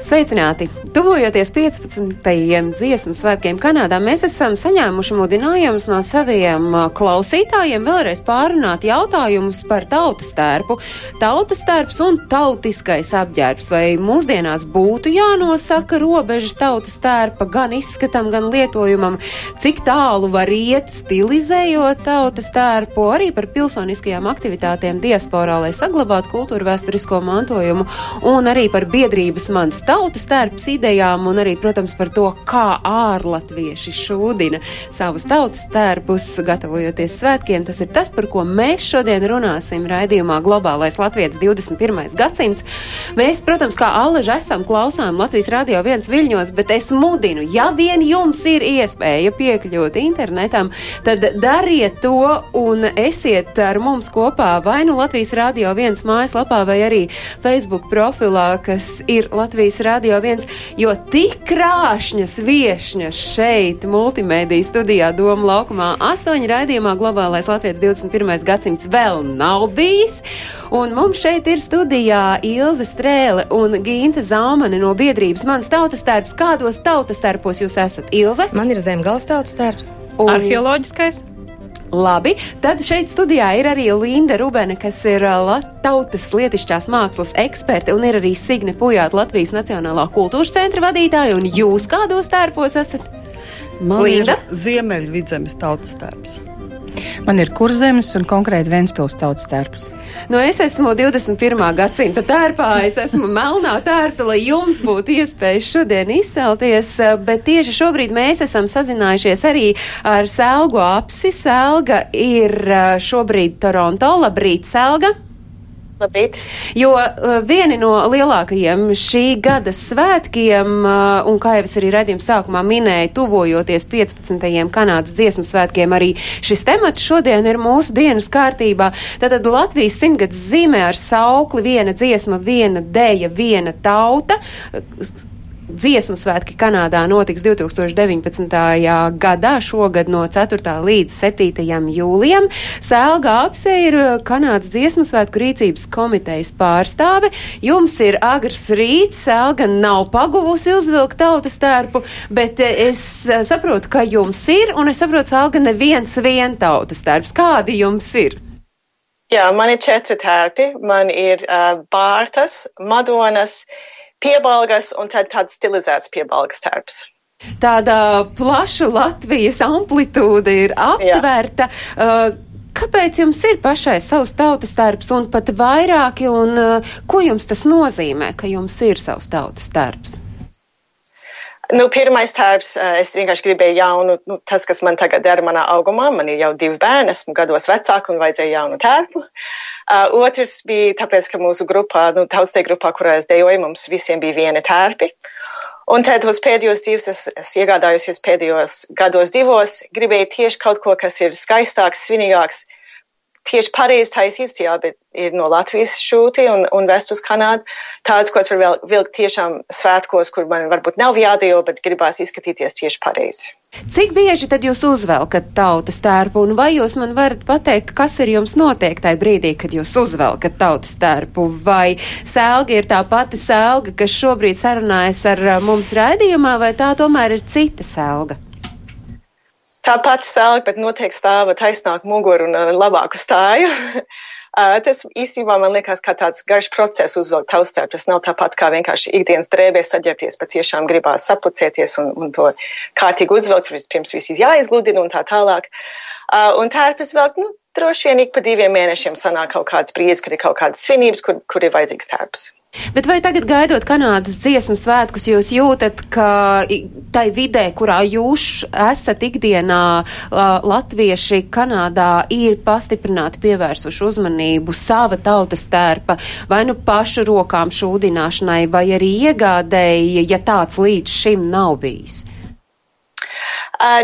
Sveicināti! Tuvojoties 15. dziesmu svētkiem Kanādā, mēs esam saņēmuši mudinājumus no saviem klausītājiem vēlreiz pārunāt jautājumus par tautas tērpu, tautas tērps un tautiskais apģērbs. Vai mūsdienās būtu jānosaka robežas tautas tērpa gan izskatam, gan lietojumam, cik tālu var iet stilizējot tautas tērpu, arī par pilsoniskajām aktivitātēm diasporā, lai saglabātu kultūru vēsturisko mantojumu, un arī par biedrības mans tautas tērps idejām un arī, protams, par to, kā ārlatvieši šūdina savus tautas tērpus, gatavojoties svētkiem. Tas ir tas, par ko mēs šodien runāsim raidījumā Globālais Latvijas 21. gadsimts. Mēs, protams, kā allaži esam klausām Latvijas radio viens viļņos, bet es mudinu, ja vien jums ir iespēja piekļūt internetam, tad dariet to un esiet ar mums kopā vai nu Latvijas radio viens mājaslapā vai arī Facebook profilā, kas ir Latvijas Radio 1, jo tik krāšņas viešņas šeit, multimediju studijā Doma laukumā, astoņi raidījumā globālais Latvijas 21. gadsimts vēl nav bijis. Un mums šeit ir studijā Ilze Strēle un Gīnta Zaumane no biedrības Mans tautas tērps. Kādos tautas tērpos jūs esat, Ilze? Man ir zemgals tautas tērps. Un... Arheoloģiskais. Labi, tad šeit studijā ir arī Linda Rubene, kas ir uh, tautas lietišķās mākslas eksperte, un ir arī Signe Pujāta, Latvijas Nacionālā kultūras centra vadītāja, un jūs kādos tērpos esat? Man Linda? ir Ziemeļvidzemes tautas tērps. Man ir kurzemes un konkrēti Ventspils tautas tērps. Nu, es esmu 21. gadsimta tērpā, es esmu melnā tērta, lai jums būtu iespēja šodien izcelties, bet tieši šobrīd mēs esam sazinājušies arī ar Selgu apsi. Selga ir šobrīd Toronto. Labrīt, Selga! Labrīt. Jo uh, vieni no lielākajiem šī gada svētkiem, uh, un kā jau es arī redzējumu sākumā minēju, tuvojoties 15. Kanādas dziesmu svētkiem, arī šis temats šodien ir mūsu dienas kārtībā. Tātad Latvijas simtgads zīmē ar saukli viena dziesma, viena dēja, viena tauta dziesmu svētki Kanādā notiks 2019. gadā, šogad no 4. līdz 7. jūlijam. Sēlga apse ir Kanādas dziesmu svētku rīcības komitejas pārstāve. Jums ir agrs rīts, Sēlga nav paguvusi uzvilkt tautas tērpu, bet es saprotu, ka jums ir, un es saprotu, Sēlga neviens vien tautas tērps. Kādi jums ir? Jā, man ir četri tērpi. Man ir uh, Bārtas, Madonas, uh, piebalgas un tad tāds stilizēts piebalgas tērps. Tāda plaša Latvijas amplitūda ir aptvērta. Uh, Kāpēc jums ir pašai savs tautas tērps un pat vairāki, un uh, ko jums tas nozīmē, ka jums ir savs tautas tērps? Nu, pirmais tērps, uh, es vienkārši gribēju jaunu, nu, tas, kas man tagad dara manā augumā, man ir jau divi bērni, esmu gados vecāka un vajadzēja jaunu tērpu. Uh, Uh, otrs bija tāpēc, ka mūsu grupā, nu, tautstē grupā, kurā es dejoju, mums visiem bija viena tērpi. Un tad tos pēdējos divus es, es iegādājusies pēdējos gados divos, gribēju tieši kaut ko, kas ir skaistāks, svinīgāks, tieši pareizi taisīts, jā, bet ir no Latvijas šūti un, un vest uz Kanādu. Tāds, ko es varu vilkt tiešām svētkos, kur man varbūt nav jādejo, bet gribās izskatīties tieši pareizi. Cik bieži tad jūs uzvelkat tautas tērpu, un vai jūs man varat pateikt, kas ir jums notiek tajā brīdī, kad jūs uzvelkat tautas tērpu? Vai sēlga ir tā pati sēlga, kas šobrīd sarunājas ar mums raidījumā, vai tā tomēr ir cita sēlga? Tā pati sēlga, bet noteikti stāva taisnāk muguru un uh, labāku stāju. Uh, tas īstenībā man liekas kā tāds garš process uzvilkt taustē. Tas nav tāpat kā vienkārši ikdienas drēbēs saģērbties, bet tiešām gribās sapucēties un, un to kārtīgi uzvilkt. Vispirms viss jāizgludina un tā tālāk. Uh, un tērpes vēl, nu, droši vien ik pa diviem mēnešiem sanāk kaut kāds brīdis, kad ir kaut kādas svinības, kur, kur ir vajadzīgs tērps. Bet vai tagad gaidot Kanādas dziesmu svētkus, jūs jūtat, ka tai vidē, kurā jūs esat ikdienā, latvieši Kanādā ir pastiprināti pievērsuši uzmanību sava tautas tērpa vai nu pašu rokām šūdināšanai, vai arī iegādēji, ja tāds līdz šim nav bijis?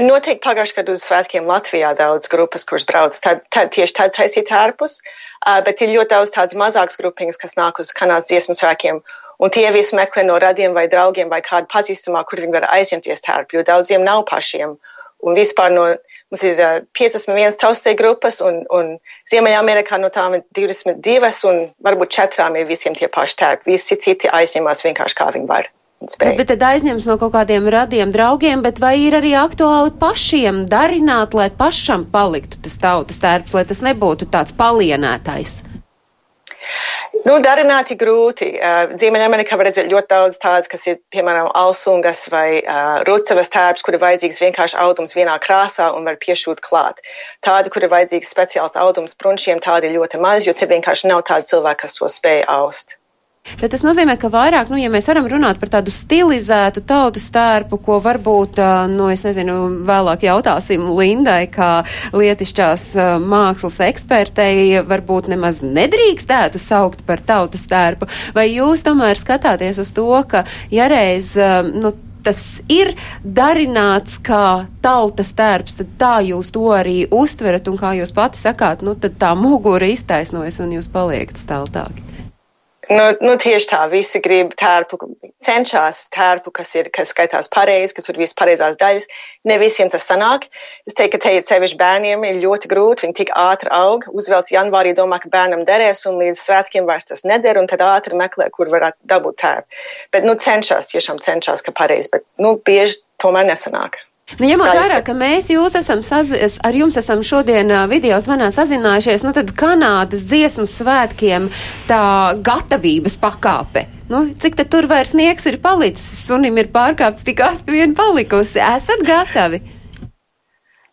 Noteikti pagājušajā gadā uz svētkiem Latvijā daudz grupas, kuras brauc tad, tad, tieši tad taisīt ārpus, uh, bet ir ļoti daudz tādas mazākas grupiņas, kas nāk uz kanāls dziesmu svētkiem, un tie visi meklē no radiem vai draugiem vai kādu pazīstamā, kur viņi var aizņemties tērpu, jo daudziem nav pašiem. Un vispār no, mums ir uh, 51 taustē grupas, un, un Ziemeļamerikā no tām ir 22, un varbūt četrām ir visiem tie paši tērpi. Visi citi aizņemās vienkārši kā viņi var. Spēju. Bet, tad aizņems no kaut kādiem radiem draugiem, bet vai ir arī aktuāli pašiem darināt, lai pašam paliktu tas tautas tērps, lai tas nebūtu tāds palienētais? Nu, darināti grūti. Uh, Ziemeļamerikā var redzēt ļoti daudz tādas, kas ir, piemēram, alsungas vai uh, rucavas tērps, kur ir vajadzīgs vienkārši audums vienā krāsā un var piešūt klāt. Tādi, kur ir vajadzīgs speciāls audums brunšiem, tādi ir ļoti maz, jo te vienkārši nav tādi cilvēki, kas to spēj aust. Tad tas nozīmē, ka vairāk, nu, ja mēs varam runāt par tādu stilizētu tautas tērpu, ko varbūt, nu, es nezinu, vēlāk jautāsim Lindai, kā lietišķās mākslas ekspertei, varbūt nemaz nedrīkstētu saukt par tautas tērpu, vai jūs tomēr skatāties uz to, ka, ja reiz, nu, tas ir darināts kā tautas tērps, tad tā jūs to arī uztverat, un kā jūs pati sakāt, nu, tad tā mugura iztaisnojas un jūs paliekat steltāki. Nu, nu, tieši tā, visi grib tērpu, cenšas tērpu, kas ir, kas skaitās pareizi, ka tur viss pareizās daļas. Ne visiem tas sanāk. Es teiktu, ka te ir sevišķi bērniem ir ļoti grūti, viņi tik ātri aug, uzvelc janvārī, domā, ka bērnam derēs, un līdz svētkiem vairs tas neder, un tad ātri meklē, kur varētu dabūt tērpu. Bet, nu, cenšas, tiešām cenšas, ka pareizi, bet, nu, bieži tomēr nesanāk. Nu, ņemot vērā, ka mēs jūs esam sazi, ar jums esam šodien video zvanā sazinājušies, nu tad Kanādas dziesmu svētkiem tā gatavības pakāpe. Nu, cik tad tur vairs sniegs ir palicis, sunim ir pārkāpts tik asti vien palikusi. Esat gatavi?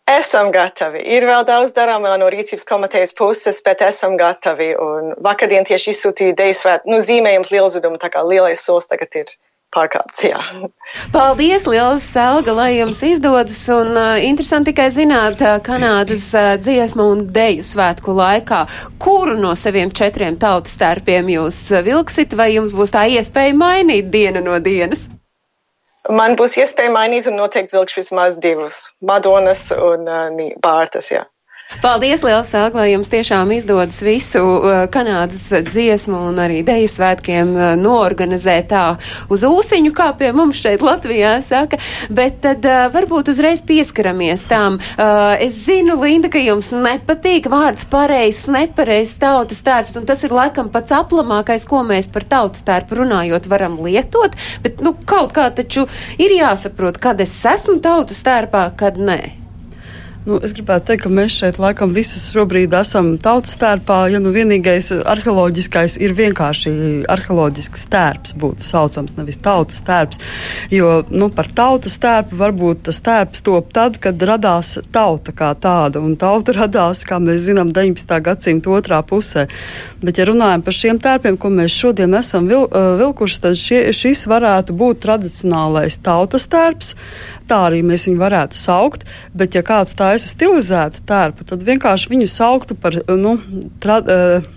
Esam gatavi. Ir vēl daudz darām vēl no rīcības komitejas puses, bet esam gatavi. Un vakardien tieši izsūtīja deju svēt, nu, zīmējums lielzudumu, tā kā lielais solis tagad ir pārkāpts. Jā. Paldies, Lielas Selga, lai jums izdodas. Un uh, interesanti tikai zināt, uh, Kanādas uh, dziesmu un deju svētku laikā, kuru no saviem četriem tautas tērpiem jūs uh, vilksit, vai jums būs tā iespēja mainīt dienu no dienas? Man būs iespēja mainīt un noteikti vilkšu vismaz divus - Madonas un uh, Bārtas, jā. Paldies, liels sāk, lai jums tiešām izdodas visu uh, Kanādas dziesmu un arī deju svētkiem uh, noorganizēt tā uz ūsiņu, kā pie mums šeit Latvijā saka. Bet tad uh, varbūt uzreiz pieskaramies tām. Es zinu, Linda, ka jums nepatīk vārds pareizs, nepareizs tautas tērps, un tas ir laikam pats aplamākais, ko mēs par tautas tērpu runājot varam lietot, bet, nu, kaut kā taču ir jāsaprot, kad es esmu tautas tērpā, kad nē. Nu, es gribētu teikt, ka mēs šeit laikam visas šobrīd esam tautas stērpā, ja nu vienīgais arheoloģiskais ir vienkārši arheoloģisks stērps būtu saucams, nevis tautas stērps. Jo, nu, par tautas stērpu varbūt tas stērps top tad, kad radās tauta kā tāda, un tauta radās, kā mēs zinām, 19. gadsimta otrā pusē. Bet, ja runājam par šiem tērpiem, ko mēs šodien esam vil, vilkuši, tad šie, šis varētu būt tradicionālais tautas stērps. Tā arī mēs viņu varētu saukt, bet ja kāds taisa stilizētu tērpu, tad vienkārši viņu sauktu par nu, tra, uh,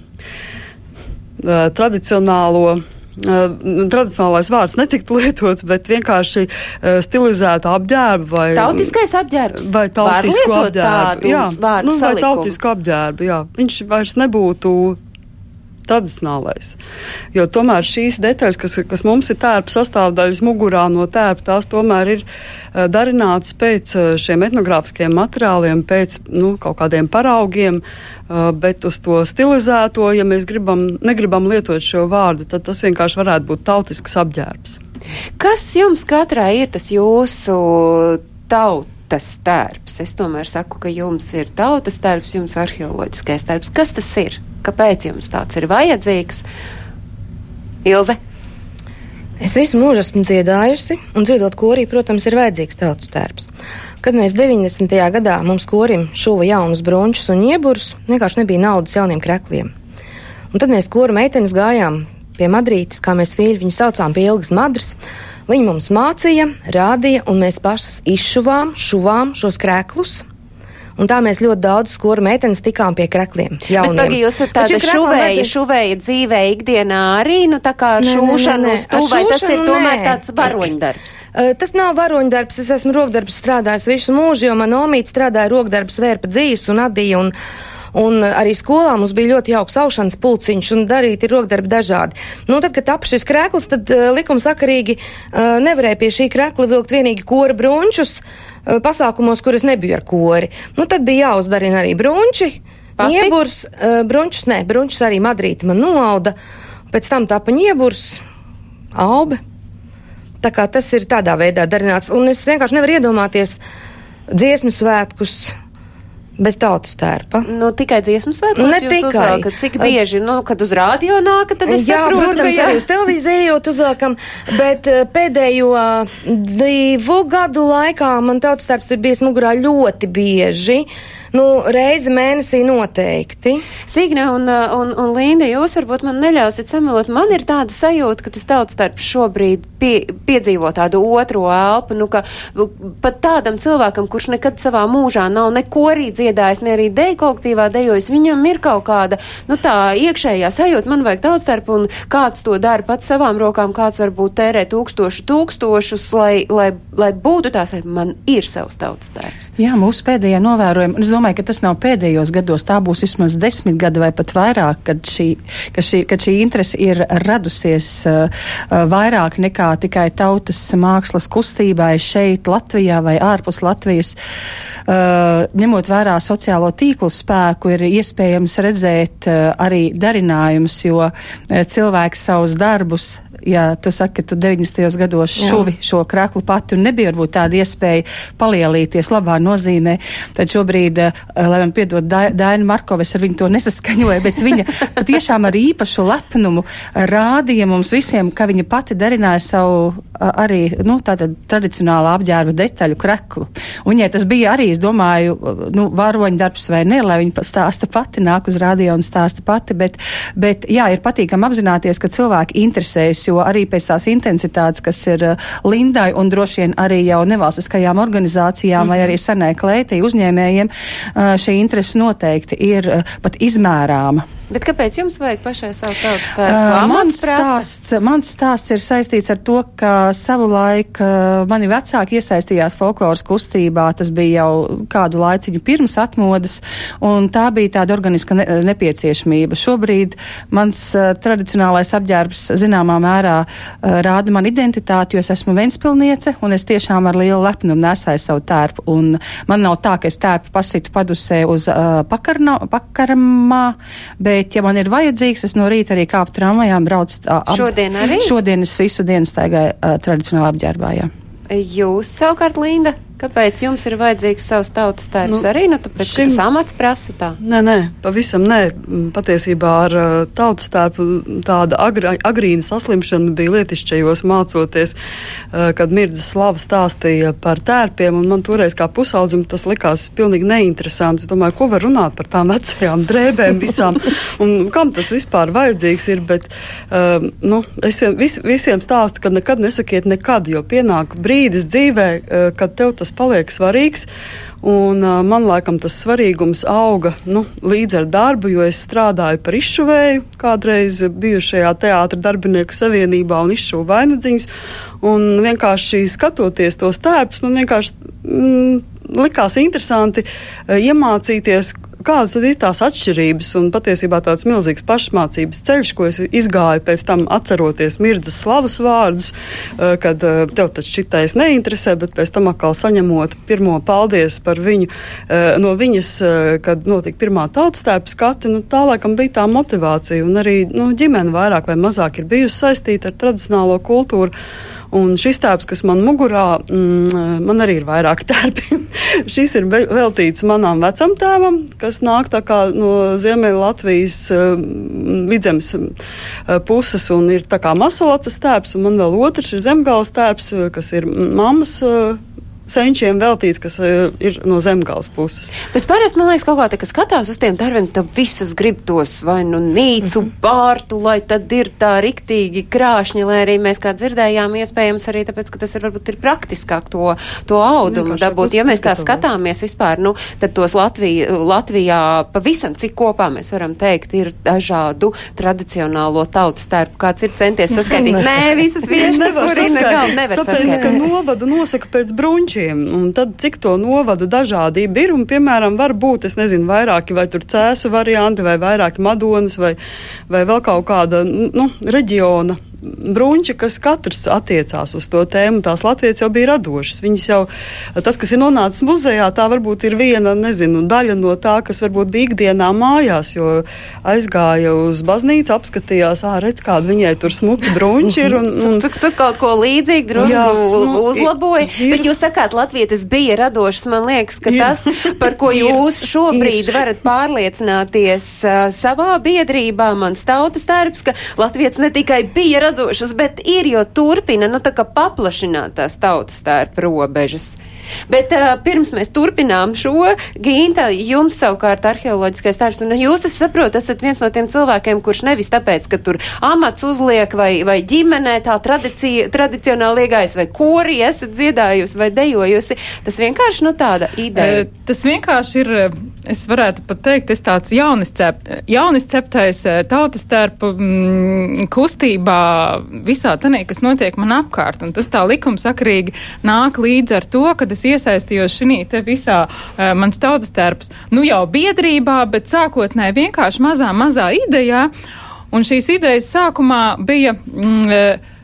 uh, tradicionālo. Uh, tradicionālais vārds netiktu lietots, bet vienkārši uh, stilizēta apģērba vai tautiskais apģērbs. Vai tautisku apģērbu. Jā, nu, vai tautisku apģērbu, jā. Viņš vairs nebūtu tradicionālais. Jo tomēr šīs detaļas, kas, kas mums ir tērpa sastāvdaļas mugurā no tērpa, tās tomēr ir uh, darinātas pēc uh, šiem etnogrāfiskiem materiāliem, pēc nu, kaut kādiem paraugiem, uh, bet uz to stilizēto, ja mēs gribam, negribam lietot šo vārdu, tad tas vienkārši varētu būt tautisks apģērbs. Kas jums katrai ir tas jūsu tauta? Tautas tērps. Es tomēr saku, ka jums ir tautas tērps, jums arheoloģiskais tērps. Kas tas ir? Kāpēc jums tāds ir vajadzīgs? Ilze? Es visu mūžu esmu dziedājusi, un dziedot korī, protams, ir vajadzīgs tautas tērps. Kad mēs 90. gadā mums korim šuva jaunus brunčus un ieburus, vienkārši nebija naudas jauniem krekliem. Un tad mēs kora meitenes gājām pie Madrītes, kā mēs vīļi viņu saucām, pie ilgas madras. Viņi mums mācīja, rādīja, un mēs pašas izšuvām, šuvām šos krēklus, Un tā mēs ļoti daudz skolu meitenes tikām pie krekliem. Bet, pagi, jūs esat tāda šuvēja, vajadzēja... šuvēja dzīvē ikdienā arī, nu tā kā nē, šūšana nē, nē, uz tu, vai tas ir tomēr nē. tāds varoņdarbs? Uh, tas nav varoņdarbs, es esmu rokdarbs strādājis visu mūžu, jo man omīte strādāja rokdarbs vērpa dzīs un adīja un Un arī skolā mums bija ļoti jauks aušanas pulciņš un darīti rokdarbi dažādi. Nu, tad, kad tap šis krēkls, tad uh, likumsakarīgi uh, nevarēja pie šī krēkla vilkt vienīgi kora brunčus. Uh, pasākumos, kur es nebiju ar kori. Nu, tad bija jāuzdarina arī brunči. Ieburs, uh, brunčus, nē, brunčus arī Madrīta man noauda. Pēc tam tāpa ieburs, aube. tā kā tas ir tādā veidā darināts. Un es vienkārši nevaru iedomāties dziesmu svētkus bez tautas tērpa. Nu, tikai dziesmu svētkos Ne tikai. uzvelkat? Cik bieži, nu, kad uz rādio nākat, tad es Jā, saprotu, protams, jā. arī uz televīziju ejot uzvelkam, bet pēdējo divu gadu laikā man tautas tērps ir bijis mugurā ļoti bieži. Nu, reizi mēnesī noteikti. Signe un, uh, un, un Linda, jūs varbūt man neļausiet samelot. Man ir tāda sajūta, ka tas tautas starps šobrīd pie, piedzīvo tādu otro elpu, nu, ka pat tādam cilvēkam, kurš nekad savā mūžā nav neko arī dziedājis, ne arī deju kolektīvā dejojis, viņam ir kaut kāda, nu, tā iekšējā sajūta, man vajag tautas starpu, un kāds to dara pats savām rokām, kāds varbūt tērē tūkstošu tūkstošus, lai, lai, lai būtu tās, lai man ir savs tautas starps. Jā, mūsu un es domāju, ka tas nav pēdējos gados, tā būs vismaz desmit gadi vai pat vairāk, kad šī, ka šī, kad šī interese ir radusies uh, uh, vairāk nekā tikai tautas mākslas kustībai šeit, Latvijā vai ārpus Latvijas. Uh, ņemot vērā sociālo tīklu spēku, ir iespējams redzēt uh, arī darinājumus, jo uh, cilvēks savus darbus ja tu saki, ka tu 90. gados Jā. šuvi šo kraklu pati un nebija varbūt tāda iespēja palielīties labā nozīmē, tad šobrīd, eh, lai man piedod Da- Daina Markova, es ar viņu to nesaskaņoju, bet viņa patiešām ar īpašu lepnumu rādīja mums visiem, ka viņa pati darināja savu arī, nu, tātad tradicionālā apģērba detaļu kreklu. Un viņai tas bija arī, es domāju, nu, varoņu darbs vai ne, lai viņa stāsta pati, nāk uz radio un stāsta pati, bet, bet jā, ir patīkam apzināties, ka cilvēki interesējas, jo arī pēc tās intensitātes, kas ir uh, Lindai un droši vien arī jau nevalstiskajām organizācijām vai arī senai klētī uzņēmējiem, uh, šī interese noteikti ir uh, pat izmērāma. Bet kāpēc jums vajag pašai savu tautas Uh, starpu? mans, stāsts, mans stāsts ir saistīts ar to, ka savulaik uh, mani vecāki iesaistījās folkloras kustībā. Tas bija jau kādu laiciņu pirms atmodas, un tā bija tāda organiska ne nepieciešamība. Šobrīd mans uh, tradicionālais apģērbs zināmā mērā uh, rāda man identitāti, jo es esmu Ventspilniece, un es tiešām ar lielu lepnumu nesāju savu tērpu. Un man nav tā, ka es tērpu pasitu padusē uz uh, pakarno, pakaramā, bet, ja man ir vajadzīgs, es no rīta arī kāpu tramvajā un braucu. Ap- Šodien arī? Šodien es visu dienu staigāju uh, tradicionāli apģērbā, jā. Jūs savukārt, Linda, kāpēc jums ir vajadzīgs savs tautas tērps? Nu, arī, nu, tāpēc, šim... tas amats prasa tā. Nē, nē, pavisam nē. Mm, Patiesībā ar uh, tautas tērpu tāda agra, agrīna saslimšana bija lietišķajos mācoties, uh, kad Mirdzas slava stāstīja par tērpiem, un man toreiz kā pusaudzim tas likās pilnīgi neinteresanti. Es domāju, ko var runāt par tām vecajām drēbēm visām, un kam tas vispār vajadzīgs ir, bet uh, nu, es vis, visiem stāstu, ka nekad nesakiet nekad, jo pienāk brīdis dzīvē, kad tev tas paliek svarīgs. Un, man laikam tas svarīgums auga nu, līdz ar darbu, jo es strādāju par izšuvēju kādreiz bijušajā teātra darbinieku savienībā un izšuvu vainagdziņas. Un vienkārši skatoties tos tērpus, man vienkārši mm, likās interesanti iemācīties, kādas ir tās atšķirības. Un patiesībā tāds milzīgs pašmācības ceļš, ko es izgāju pēc tam atceroties mirdzas slavas vārdus, kad tev taču šitais neinteresē, bet pēc tam atkal saņemot pirmo paldies par viņu uh, no viņas, uh, kad notika pirmā tautas tērpa skati, nu, tā laikam bija tā motivācija. Un arī nu, ģimene vairāk vai mazāk ir bijusi saistīta ar tradicionālo kultūru. Un šis tērps, kas man mugurā, mm, man arī ir vairāk tērpi. šis ir ve- veltīts manām vecam tēvam, kas nāk tā kā no Ziemeļa Latvijas uh, vidzemes uh, puses un ir tā kā masalacas tērps, un man vēl otrs ir zemgāles tērps, uh, kas ir mammas. Uh, senčiem veltīts, kas uh, ir no zemgāles puses. Bet parasti man liekas, kaut kā tā, ka skatās uz tiem darbiem, tad visas grib tos vai nu nīcu Mhm. pārtu, lai tad ir tā riktīgi krāšņi, lai arī mēs kā dzirdējām, iespējams arī tāpēc, ka tas ir varbūt ir praktiskāk to, to audumu Vienkārši dabūt. Ja mēs tā skatāmies vispār, nu, tad tos Latvija, Latvijā pavisam cik kopā mēs varam teikt, ir dažādu tradicionālo tautas tērpu. Kāds ir centies saskaitīt? Nē, visas viešas, Nevar kurina saskaitīt, nevar Tāpēc, ka novadu nosaka pēc brunčiem, un tad cik to novadu dažādība ir, un, piemēram, var būt, es nezinu, vairāki vai tur cēsu varianti, vai vairāki madonas, vai, vai vēl kaut kāda, nu, reģiona brunči, kas katrs attiecās uz to tēmu. Tās Latvijas jau bija radošas. Viņas jau, tas, kas ir nonācis muzejā, tā varbūt ir viena, nezinu, daļa no tā, kas varbūt bija ikdienā mājās, jo aizgāja uz baznīcu, apskatījās, ā, redz, kāda viņai tur smuki brunči ir. Un, un... Tu, tu, tu kaut ko līdzīgu drusku jā, nu, uzlaboja, ir, bet jūs sakāt, Latvijas bija radošas, man liekas, ka ir, tas, par ko jūs ir, šobrīd ir. varat pārliecināties uh, savā biedrībā, mans tautas tērps, ka Latvijas ne tikai bija radošas, bet ir, jo turpina, nu tā kā paplašināt tās tautas tērpa robežas. Bet uh, pirms mēs turpinām šo, Ginta, jums savukārt arheoloģiskais darbs, un jūs, es saprotu, esat viens no tiem cilvēkiem, kurš nevis tāpēc, ka tur amats uzliek vai, vai ģimenē tā tradicija, tradicionāli iegājis vai kori esat dziedājusi vai dejojusi, tas vienkārši nu tāda ideja. E, tas vienkārši ir, es varētu pat teikt, es tāds jauniscept, jaunisceptais tautas tērpu mm, kustībā visā tanī, kas notiek man apkārt, un tas tā likumsakrīgi nāk līdz ar to, kad es iesaistījos šī te visā uh, mans tautas tērps, nu jau biedrībā, bet sākotnēji vienkārši mazā, mazā idejā. Un šīs idejas sākumā bija. Mm, uh,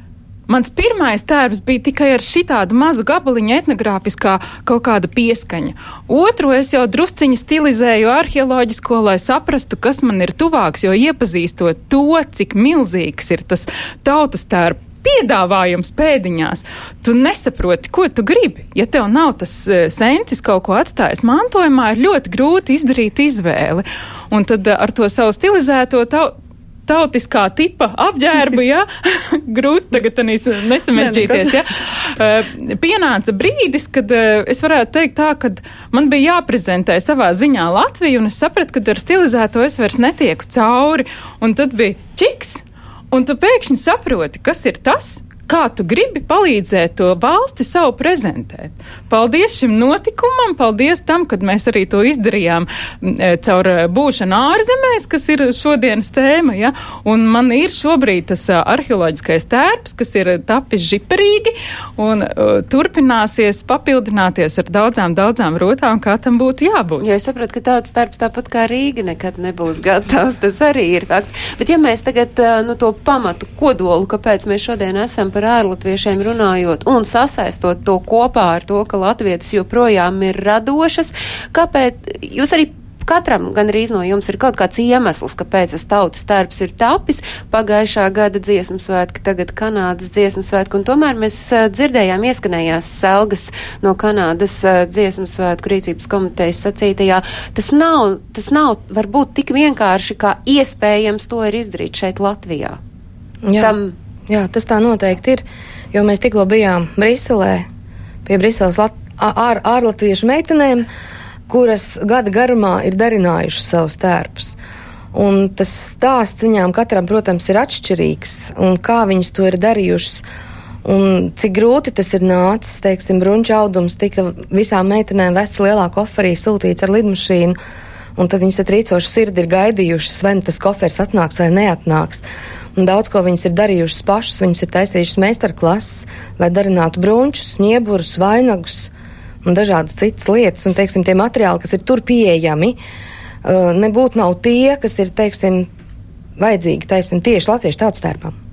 Mans pirmais tērps bija tikai ar šitādu mazu gabaliņu etnogrāfiskā kaut kāda pieskaņa. Otru es jau drusciņi stilizēju arheoloģisko, lai saprastu, kas man ir tuvāks, jo iepazīstot to, cik milzīgs ir tas tautas tērps piedāvājums pēdiņās, tu nesaproti, ko tu gribi. Ja tev nav tas uh, sensis kaut ko atstājis mantojumā, ir ļoti grūti izdarīt izvēli. Un tad uh, ar to savu stilizēto tautiskā tipa apģērbu, ja, grūti tagad nesamežģīties, ja. Uh, pienāca brīdis, kad uh, es varētu teikt tā, ka man bija jāprezentē savā ziņā Latviju, un es sapratu, ka ar stilizēto es vairs netieku cauri, un tad bija čiks, Un tu pēkšņi saproti, kas ir tas, kā tu gribi palīdzēt to valsti savu prezentēt. Paldies šim notikumam, paldies tam, kad mēs arī to izdarījām e, caur e, būšanu ārzemēs, kas ir šodienas tēma, ja, un man ir šobrīd tas e, arheoloģiskais tērps, kas ir tapis žiperīgi, un uh, turpināsies papildināties ar daudzām, daudzām rotām, kā tam būtu jābūt. Ja es saprotu, ka tāds tērps tāpat kā Rīga nekad nebūs gatavs, tas arī ir fakts. Bet ja mēs tagad, nu, to pamatu kodolu, kāpēc mēs šodien esam par ārlatviešiem runājot un sasaistot to kopā ar to, ka latvietis joprojām ir radošas, kāpēc jūs arī katram gan arī no jums ir kaut kāds iemesls, kāpēc tas tautas tērps ir tapis. Pagājušā gada dziesmu svētki, tagad Kanādas dziesmu svētki, un tomēr mēs uh, dzirdējām ieskanējās selgas no Kanādas uh, dziesmu svētku rīcības komitejas sacītajā. Tas nav, tas nav varbūt tik vienkārši, kā iespējams to ir izdarīt šeit Latvijā. Jā. Tam Jā, tas tā noteikti ir. Jo mēs tikko bijām Briselē pie Briseles ār, ārlatviešu meitenēm, kuras gada garumā ir darinājušas savus tērpus. Un tas stāsts viņām katram, protams, ir atšķirīgs, un kā viņas to ir darījušas. Un cik grūti tas ir nācis, teiksim, brunča audums tika visām meitenēm vests lielā koferī sūtīts ar lidmašīnu, un tad viņas ar trīcošu sirdi ir gaidījušas, vai nu tas koferis atnāks vai neatnāks. Un daudz ko viņas ir darījušas pašas, viņas ir taisījušas meistarklases, lai darinātu brunčus, nieburus, vainagus un dažādas citas lietas. Un, teiksim, tie materiāli, kas ir tur pieejami, uh, nebūtu nav tie, kas ir, teiksim, vajadzīgi, taisnība, tieši latviešu tautas tērpam.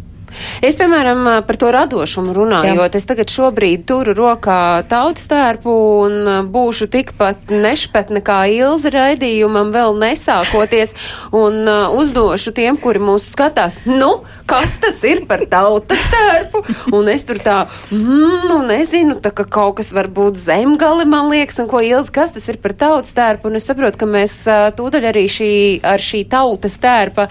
Es, piemēram, par to radošumu runājot, Jā. es tagad šobrīd turu rokā tautas tērpu un būšu tikpat nešpetne kā Ilza raidījumam vēl nesākoties un uzdošu tiem, kuri mūs skatās, nu, kas tas ir par tautas tērpu? Un es tur tā, mm, nu, nezinu, tā ka kaut kas var būt zemgali, man liekas, un ko Ilza, kas tas ir par tautas tērpu? Un es saprotu, ka mēs tūdaļ arī šī, ar šī tautas tērpa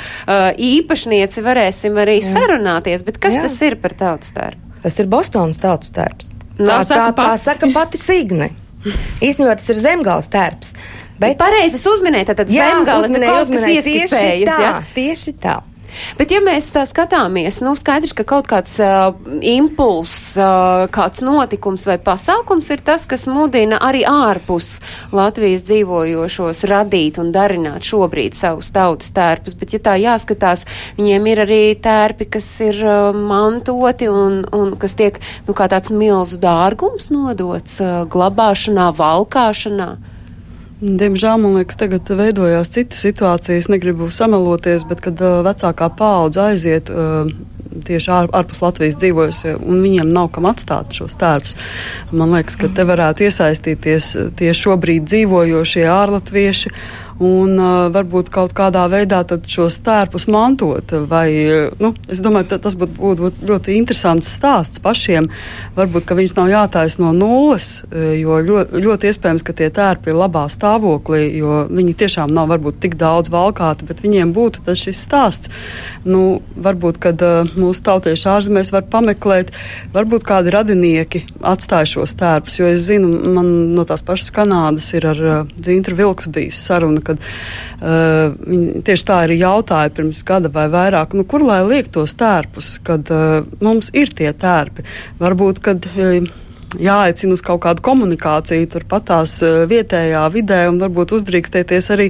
īpašnieci varēsim arī Jā. sarunāties skaties, bet kas Jā. tas ir par tautas tērpu? Tas ir Bostonas tautas tērps. Tā, tā, tā, tā saka pati Signe. Īstenībā tas ir zemgāles tērps. Bet pareizi uzminēja, tad zemgāles ir kaut kas ieskicējis. Tieši tā, ja? tieši tā. Bet, ja mēs tā skatāmies, nu, skaidrs, ka kaut kāds uh, impulss, uh, kāds notikums vai pasākums ir tas, kas mudina arī ārpus Latvijas dzīvojošos radīt un darināt šobrīd savus tautas tērpus. Bet, ja tā jāskatās, viņiem ir arī tērpi, kas ir uh, mantoti un, un kas tiek, nu, kā tāds milzu dārgums nodots uh, glabāšanā, valkāšanā. Diemžēl man liekas, tagad veidojās cita situācija. Es negribu sameloties, bet kad vecākā paudze aiziet tieši ār, ārpus Latvijas dzīvojusi, un viņiem nav kam atstāt šos tērpus, man liekas, ka te varētu iesaistīties tie šobrīd dzīvojošie ārlatvieši un varbūt kaut kādā veidā šos tērpus mantot. Vai, nu, es domāju, tas būtu būt, būt ļoti interesants stāsts pašiem. Varbūt, ka viņš nav jātais no nulles, jo ļoti, ļoti iespējams, ka tie tērpi ir labā stāvoklī, jo viņi tiešām nav varbūt tik daudz valkāti, bet viņiem būtu šis stāsts. Nu, varbūt, kad mūsu tautieši ārzemēs var pameklēt, varbūt kādi radinieki atstāja šos tērpus, jo es zinu, man no tās pašas Kanādas ir ar Dzintru Vilks bijis saruna, kad uh, viņi tieši tā arī jautāja pirms gada vai vairāk, nu, kur lai liek tos tērpus, kad uh, mums ir tie tērpi. Varbūt, kad. Uh, jāaicina uz kaut kādu komunikāciju turpat tās uh, vietējā vidē un varbūt uzdrīkstēties arī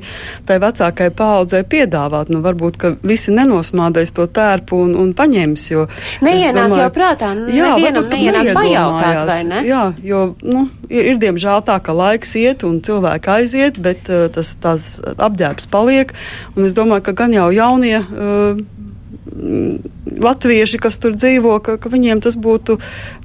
tai vecākai paaudzē piedāvāt. Nu, varbūt, ka visi nenosmādēs to tērpu un, un paņems, jo. Neienāk domāju, jau prātā, jā, nevienam neienāk pajautāt, vai ne? Jā, jo, nu, ir, ir diemžēl tā, ka laiks iet un cilvēki aiziet, bet uh, tas tās apģērbs paliek, un es domāju, ka gan jau jaunie. Uh, latvieši, kas tur dzīvo, ka, ka viņiem tas būtu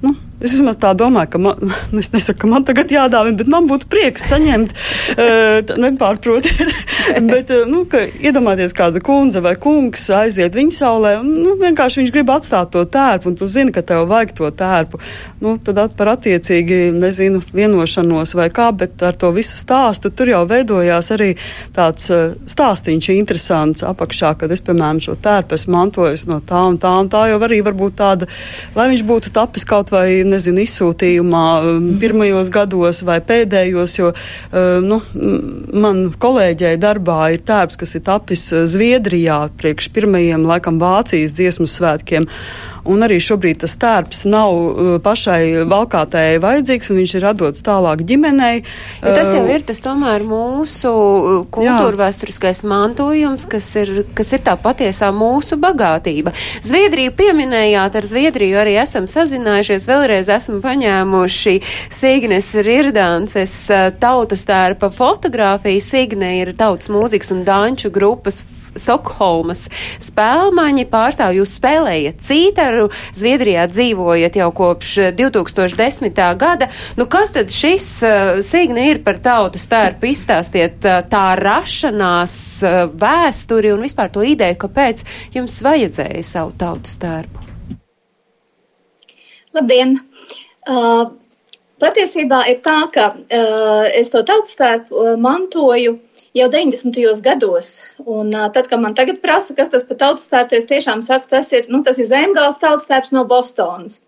nu, Es vismaz tā domāju, ka man, es nesaku, ka man tagad jādāvina, bet man būtu prieks saņemt, uh, nepārprotiet, bet, uh, nu, ka iedomāties kāda kundze vai kungs aiziet viņa saulē, un, nu, vienkārši viņš grib atstāt to tērpu, un tu zini, ka tev vajag to tērpu, nu, tad at par attiecīgi, nezinu, vienošanos vai kā, bet ar to visu stāstu tur jau veidojās arī tāds uh, stāstiņš interesants apakšā, kad es, piemēram, šo tērpu esmu mantojis no tā un tā, un tā jau arī varbūt tāda, lai viņš būtu tapis kaut vai nezinu, izsūtījumā um, pirmajos gados vai pēdējos, jo um, nu, man kolēģei darbā ir tērps, kas ir tapis uh, Zviedrijā priekš pirmajiem, laikam, Vācijas dziesmu svētkiem un arī šobrīd tas tērps nav uh, pašai valkātējai vajadzīgs, un viņš ir atdots tālāk ģimenei. Ja tas jau uh, ir tas tomēr mūsu uh, kultūra vēsturiskais mantojums, kas ir, kas ir tā patiesā mūsu bagātība. Zviedriju pieminējāt, ar Zviedriju arī esam sazinājušies, vēlreiz esmu paņēmuši Signes Rirdānces tautas tērpa fotografiju. Signe ir tautas mūzikas un danču grupas Stokholmas spēlmaņi pārstāv. Jūs spēlējat cītaru, Zviedrijā dzīvojat jau kopš 2010. gada. Nu, kas tad šis uh, Signi ir par tautas tērpu? Izstāstiet uh, tā rašanās uh, vēsturi un vispār to ideju, kāpēc jums vajadzēja savu tautas tērpu. Labdien! Uh, patiesībā ir tā, ka uh, es to tautas tērpu uh, mantoju jau 90. gados. Un, tad, kad man tagad prasa, kas tas par tautas tērpu, es tiešām saku, tas ir, nu, tas ir zemgāls tautas tērps no Bostonas.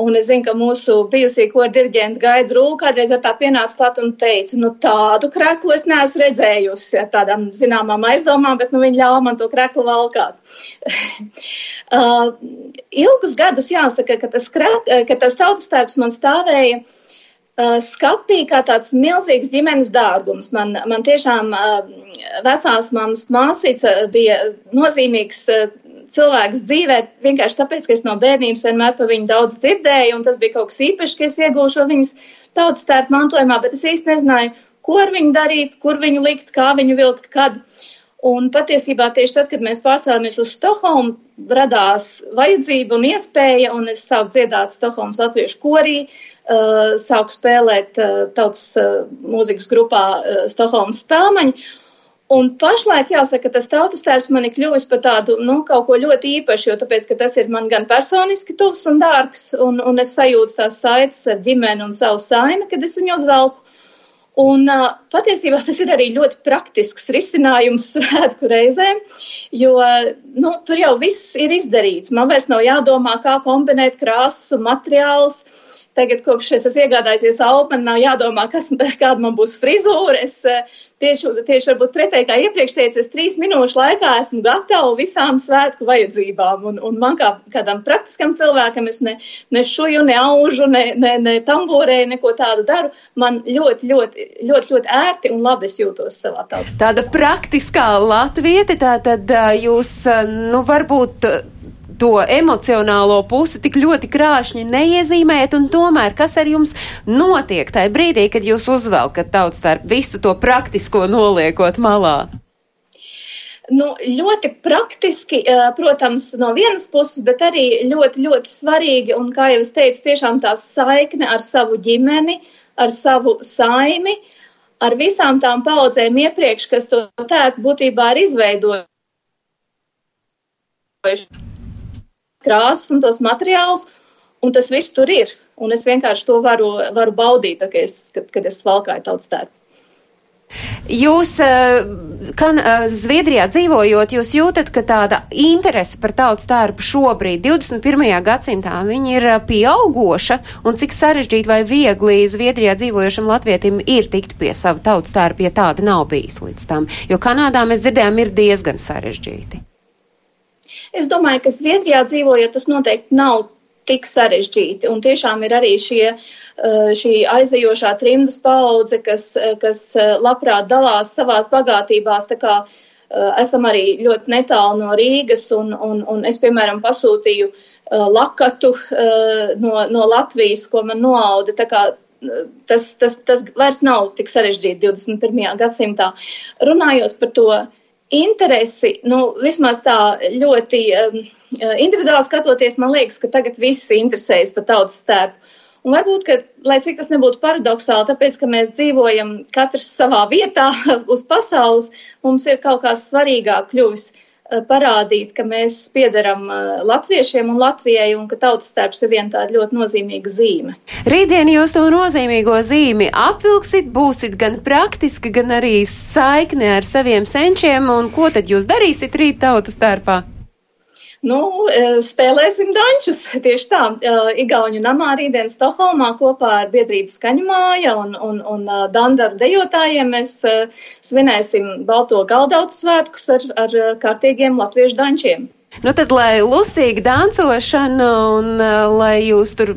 Un es zinu, ka mūsu bijusī kora diriģenta Gaida Rūka kādreiz ar tā pienāca klāt un teica, nu tādu kreklu es neesmu redzējusi ar tādām zināmām aizdomām, bet nu viņi ļāva man to kreklu valkāt. uh, ilgus gadus jāsaka, ka tas, krek, ka tas tautas tērps man stāvēja Uh, skapī kā tāds milzīgs ģimenes dārgums. Man, man tiešām uh, vecās mammas māsīca bija nozīmīgs uh, cilvēks dzīvē, vienkārši tāpēc, ka es no bērnības vienmēr par viņu daudz dzirdēju, un tas bija kaut kas īpašs, ka es iegūšu viņas tautas tērpu mantojumā, bet es īsti nezināju, ko ar viņu darīt, kur viņu likt, kā viņu vilkt, kad. Un patiesībā tieši tad, kad mēs pārcēlāmies uz Stokholmu, radās vajadzība un iespēja, un es sāku dziedāt Stokholmas latviešu korī, uh, sāku spēlēt uh, tautas uh, mūzikas grupā uh, Stokholmas spēlmaņu. Un pašlaik jāsaka, tas tautas tēvs man ir kļuvis par tādu, nu, kaut ko ļoti īpašu, jo tāpēc, ka tas ir man gan personiski tuvs un dārgs, un, un es sajūtu tās saites ar ģimeni un savu saimi, kad es viņu uzvelku. Un uh, patiesībā tas ir arī ļoti praktisks risinājums svētku reizēm, jo nu, tur jau viss ir izdarīts. Man vairs nav jādomā, kā kombinēt krāsas un materiālus. Uh, Tagad, kopš es esmu iegādājusies albu, man nav jādomā, kas, kāda man būs frizūra. Es eh, tieši, tieši varbūt pretēji kā iepriekš teicu, es trīs minūšu laikā esmu gatava visām svētku vajadzībām. Un, un man kā kādam praktiskam cilvēkam es ne, ne šuju, ne aužu, ne, ne, ne tamborēju, neko tādu daru. Man ļoti, ļoti, ļoti, ļoti ērti un labi es jūtos savā tautā. Tāda praktiskā latvieti, tā tad jūs, nu, varbūt to emocionālo pusi tik ļoti krāšņi neiezīmējat, un tomēr kas ar jums notiek tajā brīdī, kad jūs uzvelkat tautas starp visu to praktisko noliekot malā? Nu, ļoti praktiski, protams, no vienas puses, bet arī ļoti, ļoti svarīgi. Un, kā jau es teicu, tiešām tā saikne ar savu ģimeni, ar savu saimi, ar visām tām paudzēm iepriekš, kas to tētu būtībā ir izveidojuši krāsas un tos materiālus, un tas viss tur ir. Un es vienkārši to varu, varu baudīt, kad es, kad, kad es valkāju tautas tērpu. Jūs, eh, kan, eh, Zviedrijā dzīvojot, jūs jūtat, ka tāda interese par tautas tērpu šobrīd, 21. gadsimtā, viņi ir eh, pieaugoša, un cik sarežģīti vai viegli Zviedrijā dzīvojošam latvietim ir tikt pie sava tautas tērpa, ja tāda nav bijis līdz tam, jo Kanādā mēs dzirdējām ir diezgan sarežģīti. Es domāju, ka Zviedrijā dzīvojot, tas noteikti nav tik sarežģīti, un tiešām ir arī šie uh, šī aizejošā trimdas paudze, kas, eh, kas eh, labprāt dalās savās bagātībās. Esam arī ļoti netālu no Rīgas, un, un, un es, piemēram, pasūtīju lakatu no, no Latvijas, ko man noauda. Tas, tas, tas vairs nav tik sarežģīti 21. gadsimtā. Runājot par to interesi, nu, vismaz tā ļoti um, individuāli skatoties, man liekas, ka tagad visi interesējas par tautas tērpu. Un varbūt, ka, lai cik tas nebūtu paradoxāli, tāpēc, ka mēs dzīvojam katrs savā vietā uz pasaules, mums ir kaut kā svarīgāk kļuvis parādīt, ka mēs piedaram eh, latviešiem un Latvijai un ka tautas tērps ir viena tāda ļoti nozīmīga zīme. Rītdien jūs to nozīmīgo zīmi apvilksit, būsit gan praktiski, gan arī saikne ar saviem senčiem, un ko tad jūs darīsit rīt tautas tērpā? Nu, e, spēlēsim dančus. Tieši tā, e, Igauņu namā rītdien Stokholmā kopā ar biedrības skaņu māja un, un, un e, dandaru dejotājiem mēs svinēsim Balto galdautu svētkus ar, ar kārtīgiem latviešu dančiem. Nu tad, lai lustīgi dancošana un lai jūs tur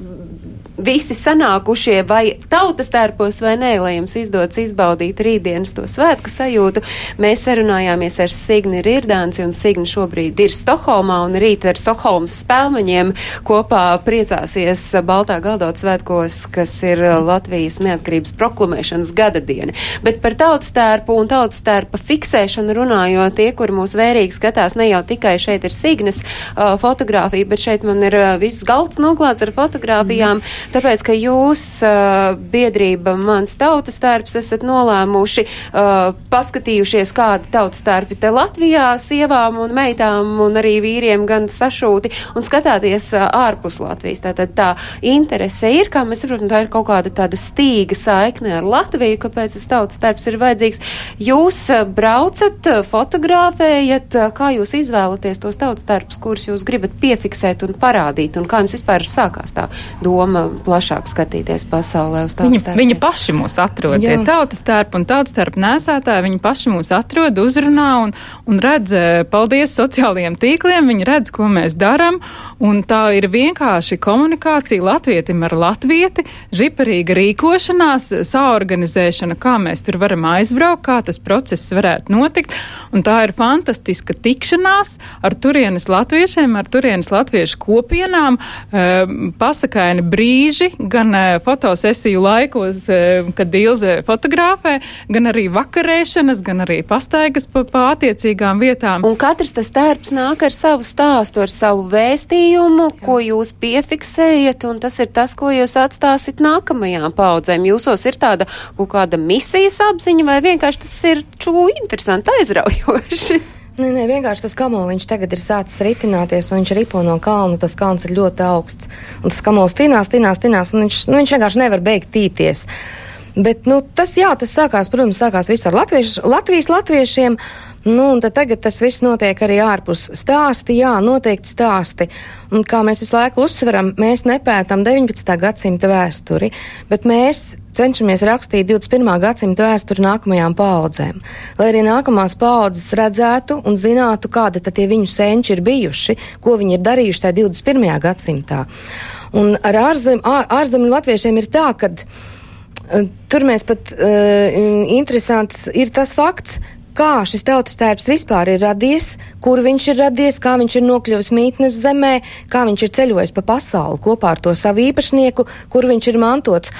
visi sanākušie vai tautas tērpos vai nē, lai jums izdodas izbaudīt rītdienas to svētku sajūtu. Mēs sarunājāmies ar Signi Rirdānci un Signi šobrīd ir Stokholmā un rīt ar Stokholmas spēlmeņiem kopā priecāsies Baltā galdot svētkos, kas ir Latvijas neatkarības proklamēšanas gada diena. Bet par tautas tērpu un tautas tērpa fiksēšanu runājot, tie, kuri mūs vērīgi skatās, ne jau tikai šeit ir Signes uh, fotografija, bet šeit man ir uh, viss galds noklāts ar fotografijām. Mm tāpēc, ka jūs, uh, biedrība Mans tautas tērps, esat nolēmuši, uh, paskatījušies, kādi tautas tērpi te Latvijā sievām un meitām un arī vīriem gan sašūti un skatāties uh, ārpus Latvijas. Tātad tā interese ir, kā mēs saprotam, tā ir kaut kāda tāda stīga saikne ar Latviju, kāpēc tas tautas tērps ir vajadzīgs. Jūs braucat, fotografējat, kā jūs izvēlaties tos tautas tērpus, kurus jūs gribat piefiksēt un parādīt, un kā jums vispār sākās tā doma plašāk skatīties pasaulē uz tautas tērpu. Viņi paši mūs atrod, tie tautas tērpi un tautas tērpu nēsātāji, viņi paši mūs atrod, uzrunā un, un redz, eh, paldies sociālajiem tīkliem, viņi redz, ko mēs daram, un tā ir vienkārši komunikācija latvietim ar latvieti, žiparīga rīkošanās, saorganizēšana, kā mēs tur varam aizbraukt, kā tas process varētu notikt, un tā ir fantastiska tikšanās ar turienes latviešiem, ar turienes latviešu kopienām, eh, pasakaini brīži, brīži, gan uh, fotosesiju laikos, uh, kad Ilze fotografē, gan arī vakarēšanas, gan arī pastaigas pa, pa attiecīgām vietām. Un katrs tas tērps nāk ar savu stāstu, ar savu vēstījumu, Jā. ko jūs piefiksējat, un tas ir tas, ko jūs atstāsit nākamajām paudzēm. Jūsos ir tāda kaut kāda misijas apziņa, vai vienkārši tas ir čū interesanti aizraujoši? Nē, nē, vienkārši tas kamoliņš tagad ir sācis ritināties, un viņš ripo no kalna. Tas kalns ir ļoti augsts. Un tas kamols tinās, tinās, tinās, un viņš, nu, viņš vienkārši nevar beigt tīties. Bet, nu, tas, jā, tas sākās, protams, sākās viss ar latviešu, Latvijas latviešiem. Nu, un tagad tas viss notiek arī ārpus stāsti, jā, noteikti stāsti. Un kā mēs visu laiku uzsveram, mēs nepētam 19. gadsimta vēsturi, bet mēs cenšamies rakstīt 21. gadsimta vēsturi nākamajām paudzēm. Lai arī nākamās paudzes redzētu un zinātu, kāda tad tie viņu senči ir bijuši, ko viņi ir darījuši tajā 21. gadsimtā. Un ar ārzem, ārzemju latviešiem ir tā, ka tur mēs pat uh, interesants ir tas fakts, kā šis tautas tērps vispār ir radies, kur viņš ir radies, kā viņš ir nokļuvis mītnes zemē, kā viņš ir ceļojis pa pasauli kopā ar to savu īpašnieku, kur viņš ir mantots.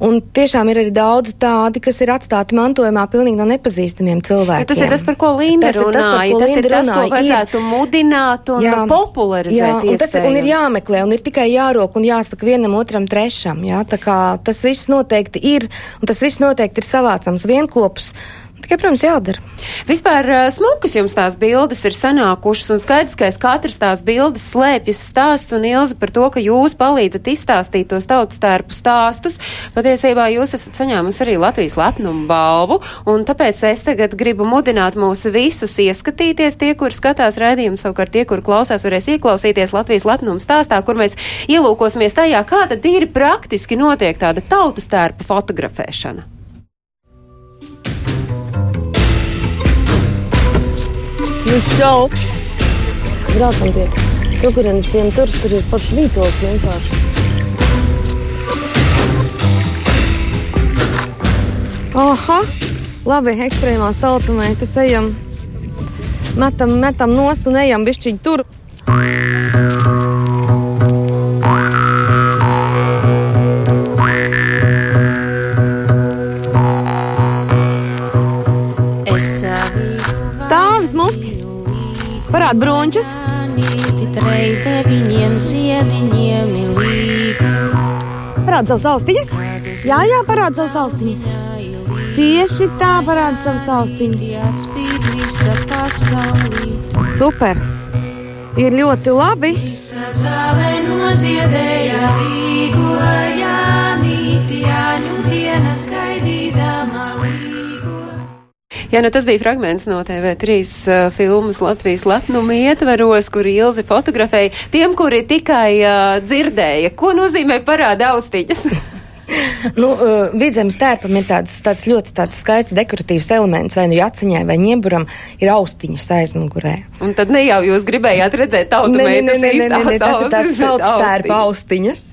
Un tiešām ir arī daudz tādi, kas ir atstāti mantojumā pilnīgi no nepazīstamiem cilvēkiem. Ja tas ir tas, par ko Linda Tas ir tas, runāja. ko Tas ir tas, ko runāja. vajadzētu mudināt un Jā. popularizēt. Jā, un tas ir, un ir jāmeklē, un ir tikai jārok un jāsaka vienam otram trešam. Jā, tā kā tas viss noteikti ir, un tas viss noteikti ir savācams vienkopus. Tikai, protams, jādara. Vispār ā, smukas jums tās bildes ir sanākušas, un skaidrs, ka aiz katras tās bildes slēpjas stāsts un ilzi par to, ka jūs palīdzat izstāstīt tos tautas tērpu stāstus. Patiesībā jūs esat saņēmusi arī Latvijas lepnumu balvu, un tāpēc es tagad gribu mudināt mūs visus ieskatīties. Tie, kur skatās redzējumu, savukārt tie, kur klausās, varēs ieklausīties Latvijas lepnumu stāstā, kur mēs ielūkosimies tajā, kā tad ir praktiski notiek tāda tautas tērpa fotografēšana. Nu, čau! Braucam pie cukurienes tiem tur, tur ir foršs vītols vienkārši. Aha! Labi, ekstrēmās tautumētas ejam. Metam, metam nost un ejam bišķiņ tur. Parād brunčus! Treita viņiem ziediņiem ir līga. Parāda savus austiņas. Jā, jā, parāda savus austiņas. Tieši tā parāda savus austiņas. Super! Ir ļoti labi. Visa zāle noziedēja līgo Jā, nu tas bija fragments no TV3 uh, filmas Latvijas lepnuma ietvaros, kur Ilzi fotografēja tiem, kuri tikai uh, dzirdēja, ko nozīmē parāda austiņas. Nu, uh, Vidzemes tērpam ir tāds, tāds ļoti tāds skaists dekoratīvs elements, vai nu jaciņai, vai ņemburam, ir austiņas aizmugurē. Un tad ne jau jūs gribējāt redzēt tautu meitas īstās nē, tas ir tautas tērpa austiņas. austiņas.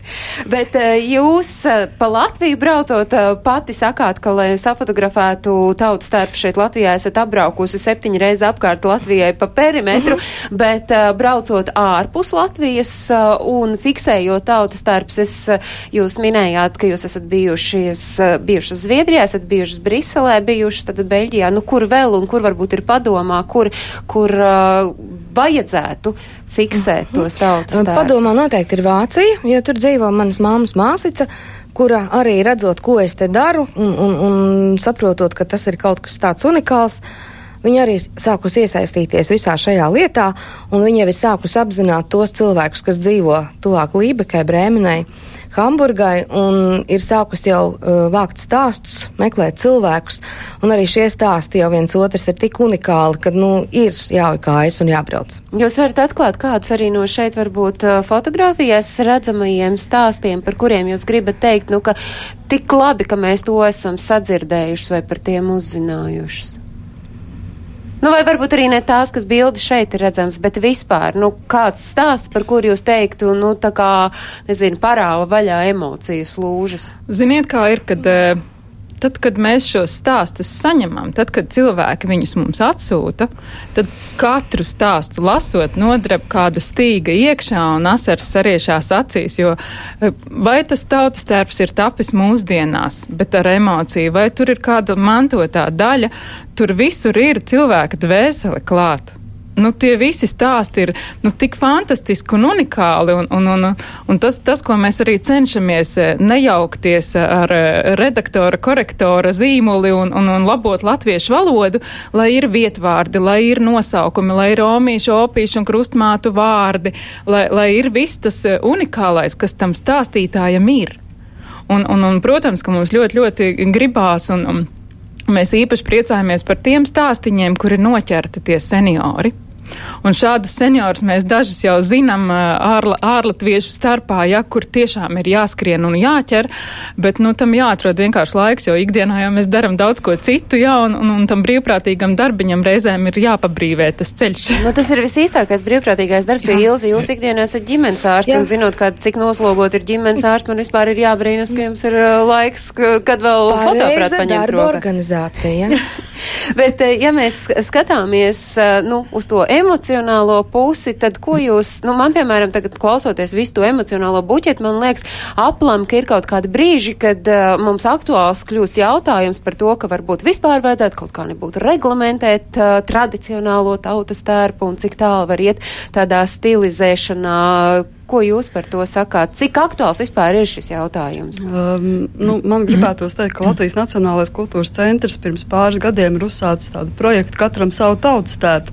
Bet uh, jūs uh, pa Latviju braucot uh, pati sakāt, ka, lai safotografētu tautas tērpu šeit Latvijā, esat apbraukusi septiņu reizi apkārt Latvijai pa perimetru, bet uh, braucot ārpus Latvijas uh, un fiksējot tautas tērpus, es, uh, jūs minējāt, ka jūs esat bijušies, uh, bijušas Zviedrijā, esat bijušas Briselē, bijušas tad Beļģijā, nu kur vēl un kur varbūt ir padomā, kur, kur uh, vajadzētu fiksēt tos tautas tērpus? Padomā noteikti ir Vācija, jo tur dzīvo manas māmas māsica, kura arī redzot, ko es te daru un, un, un saprotot, ka tas ir kaut kas tāds unikāls. Viņa arī sākus iesaistīties visā šajā lietā, un viņa jau ir sākus apzināt tos cilvēkus, kas dzīvo tuvāk Lībekai, Brēmenai, Hamburgai, un ir sākus jau uh, vākt stāstus, meklēt cilvēkus, un arī šie stāsti jau viens otrs ir tik unikāli, ka, nu, ir jāuj kājas un jābrauc. Jūs varat atklāt kādus arī no šeit varbūt uh, fotografijās redzamajiem stāstiem, par kuriem jūs gribat teikt, nu, ka tik labi, ka mēs to esam sadzirdējuši vai par tiem uzzinājuši. Nu, vai varbūt arī ne tās, kas bildi šeit ir redzams, bet vispār, nu, kāds stāsts, par kur jūs teiktu, nu, tā kā, nezinu, parāva vaļā emocijas lūžas. Ziniet, kā ir, kad eh, tad, kad mēs šos stāstus saņemam, tad, kad cilvēki viņus mums atsūta, tad katru stāstu lasot nodreb kāda stīga iekšā un asars sariešās acīs, jo eh, vai tas tautas tērps ir tapis mūsdienās, bet ar emociju, vai tur ir kāda mantotā daļa, tur visur ir cilvēka dvēsele klāta. Nu, tie visi stāsti ir nu, tik fantastiski un unikāli, un, un, un, un tas, tas, ko mēs arī cenšamies eh, nejaukties ar eh, redaktora, korektora zīmuli un, un, un labot latviešu valodu, lai ir vietvārdi, lai ir nosaukumi, lai ir omīšu, opīšu un krustmātu vārdi, lai, lai ir viss tas eh, unikālais, kas tam stāstītājam ir. Un, un, un, protams, ka mums ļoti, ļoti gribās un, un Mēs īpaši priecājamies par tiem stāstiņiem, kur ir noķerti tie seniori. Un šādus seniorus mēs dažus jau zinām ārla, ārlatviešu starpā, ja, kur tiešām ir jāskrien un jāķer, bet, nu, tam jāatrod vienkārši laiks, jo ikdienā jau mēs daram daudz ko citu, jā, un, un, un tam brīvprātīgam darbiņam reizēm ir jāpabrīvē tas ceļš. Nu, tas ir visīstākais brīvprātīgais darbs, jo Ilzi, jūs ikdienā esat ģimenes ārsts, Jā. un zinot, kā, cik noslogot ir ģimenes ārsts, man vispār ir jābrīnas, ka jums ir laiks, ka- kad vēl fotoaparātu paņemt organizācija. Ja? Bet, ja mēs skatāmies nu, uz to emocionālo pusi, tad ko jūs, nu, man, piemēram, tagad klausoties visu to emocionālo buķetu, man liekas, aplam, ka ir kaut kādi brīži, kad uh, mums aktuāls kļūst jautājums par to, ka varbūt vispār vajadzētu kaut kā nebūtu reglamentēt uh, tradicionālo tautas tērpu un cik tālu var iet tādā stilizēšanā. Ko jūs par to sakāt? Cik aktuāls vispār ir šis jautājums? Um, nu, man gribētos teikt, ka Latvijas Nacionālais kultūras centrs pirms pāris gadiem ir uzsācis tādu projektu katram savu tautas tērpu,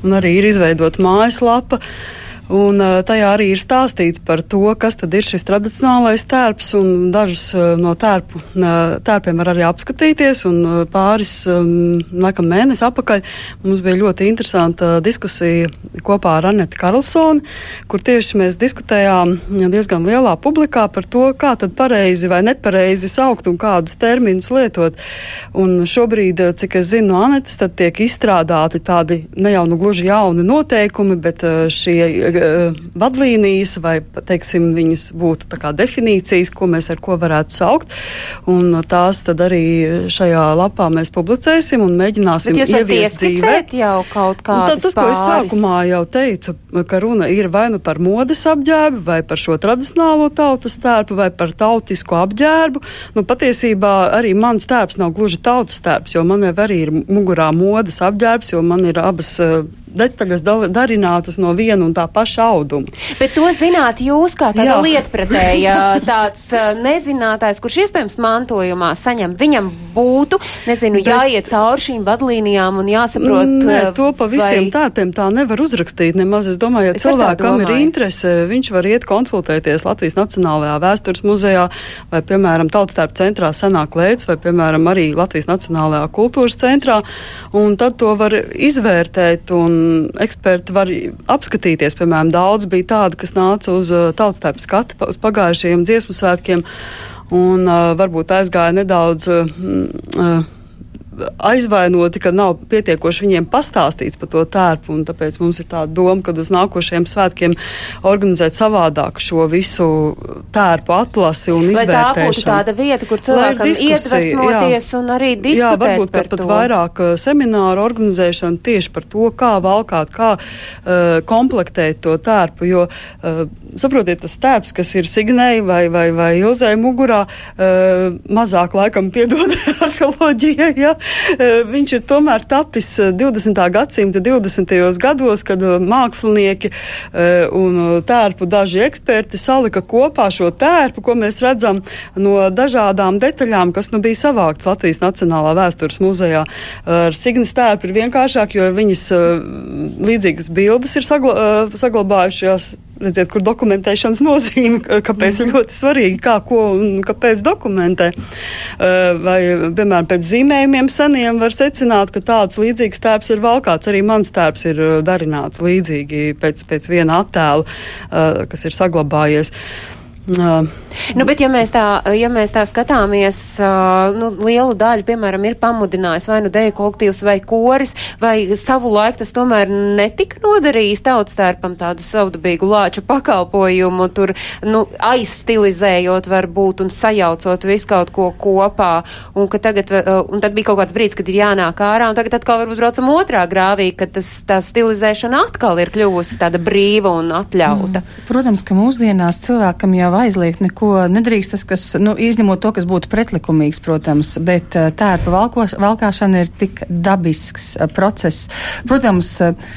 un arī ir izveidota mājaslapa. Un uh, tajā arī ir stāstīts par to, kas tad ir šis tradicionālais tērps, un dažus uh, no tērpu, uh, tērpiem var arī apskatīties, un pāris, um, laikam mēnesi apakaļ mums bija ļoti interesanta diskusija kopā ar Anetu Karlsoni, kur tieši mēs diskutējām diezgan lielā publikā par to, kā tad pareizi vai nepareizi saukt un kādus terminus lietot. Un šobrīd, cik es zinu no Anetas, tad tiek izstrādāti tādi ne jau nu gluži jauni noteikumi, bet šie vadlīnijas vai, teiksim, viņas būtu kā definīcijas, ko mēs ar ko varētu saukt. Un tās tad arī šajā lapā mēs publicēsim un mēģināsim ieviest dzīvē. jau kaut kādas tad tas, ko es sākumā jau teicu, ka runa ir vai nu par modes apģērbu, vai par šo tradicionālo tautas tērpu, vai par tautisku apģērbu. Nu, patiesībā arī mans tērps nav gluži tautas tērps, jo man jau arī ir mugurā modes apģērbs, jo man ir abas uh, detaļas darinātas no viena un tā paša auduma. Bet to zināt jūs kā tāda lietpratēja, tāds uh, nezinātājs, kurš iespējams mantojumā saņem, viņam būtu, nezinu, Bet- jāiet cauri šīm vadlīnijām un jāsaprot. Nē, uh, to pa visiem vai- tērpiem tā nevar uzrakstīt nemaz. Es domāju, ja Es cilvēkam ir interese, viņš var iet konsultēties Latvijas Nacionālajā vēstures muzejā vai, piemēram, Tautstērpu centrā senāk lēts vai, piemēram, arī Latvijas Nacionālajā kultūras centrā, un tad to var izvērtēt, un eksperti var apskatīties. Piemēram, daudz bija tādi, kas nāca uz Tautstērpu skatu uz pagājušajiem dziesmu svētkiem, un uh, varbūt aizgāja nedaudz. Uh, uh, aizvainoti, ka nav pietiekoši viņiem pastāstīts par to tērpu. Tāpēc mums ir tā doma, ka uz nākošajiem svētkiem organizēt savādāk šo visu tērpu atlasi un Vai tā būtu izvērtēšanu. tāda vieta, kur Lai cilvēkam iedvesmoties jā. un arī Jā, diskutēt varbūt par to? vairāk uh, semināru organizēšana tieši par to, kā valkāt, kā uh, komplektēt to tērpu. Jo, uh, saprotiet, tas tērps, kas ir Signei vai, vai, vai Ilzai mugurā, uh, mazāk laikam piedod arheoloģijai, ja? Uh, viņš ir tomēr tapis uh, 20. gadsimta 20. gados, kad uh, mākslinieki un tērpu daži eksperti salika kopā šo tērpu, ko mēs redzam no dažādām detaļām, kas nu bija savākts Latvijas Nacionālā vēstures muzejā. Ar Signas tērpu ir vienkāršāk, jo viņas līdzīgas bildes ir sagla, saglabājušās. Redziet, kur dokumentēšanas nozīme, kāpēc ir ļoti svarīgi, kā, ko un kāpēc dokumentē. Uh, Vai, piemēram, pēc zīmējumiem seniem var secināt, ka tāds līdzīgs tērps ir valkāts. Arī mans tērps ir uh, darināts līdzīgi pēc, pēc viena attēla, uh, kas ir saglabājies. Uh, Nu, bet ja mēs tā, ja mēs tā skatāmies, uh, nu, lielu daļu, piemēram, ir pamudinājis vai nu deju kolektīvs vai koris, vai savu laiku tas tomēr netika nodarījis tautstērpam tādu savdabīgu lāču pakalpojumu, tur, nu, aizstilizējot varbūt un sajaucot visu kaut ko kopā, un ka tagad, uh, un tad bija kaut kāds brīdis, kad ir jānāk ārā, un tagad atkal varbūt braucam otrā grāvī, kad tas, tā stilizēšana atkal ir kļuvusi tāda brīva un atļauta. Protams, ka mūsdienās cilvēkam jau aizliegt neko nedrīkst, tas, kas, nu, izņemot to, kas būtu pretlikumīgs, protams, bet eh, tērpa valkos, valkāšana ir tik dabisks eh, process. Protams, eh,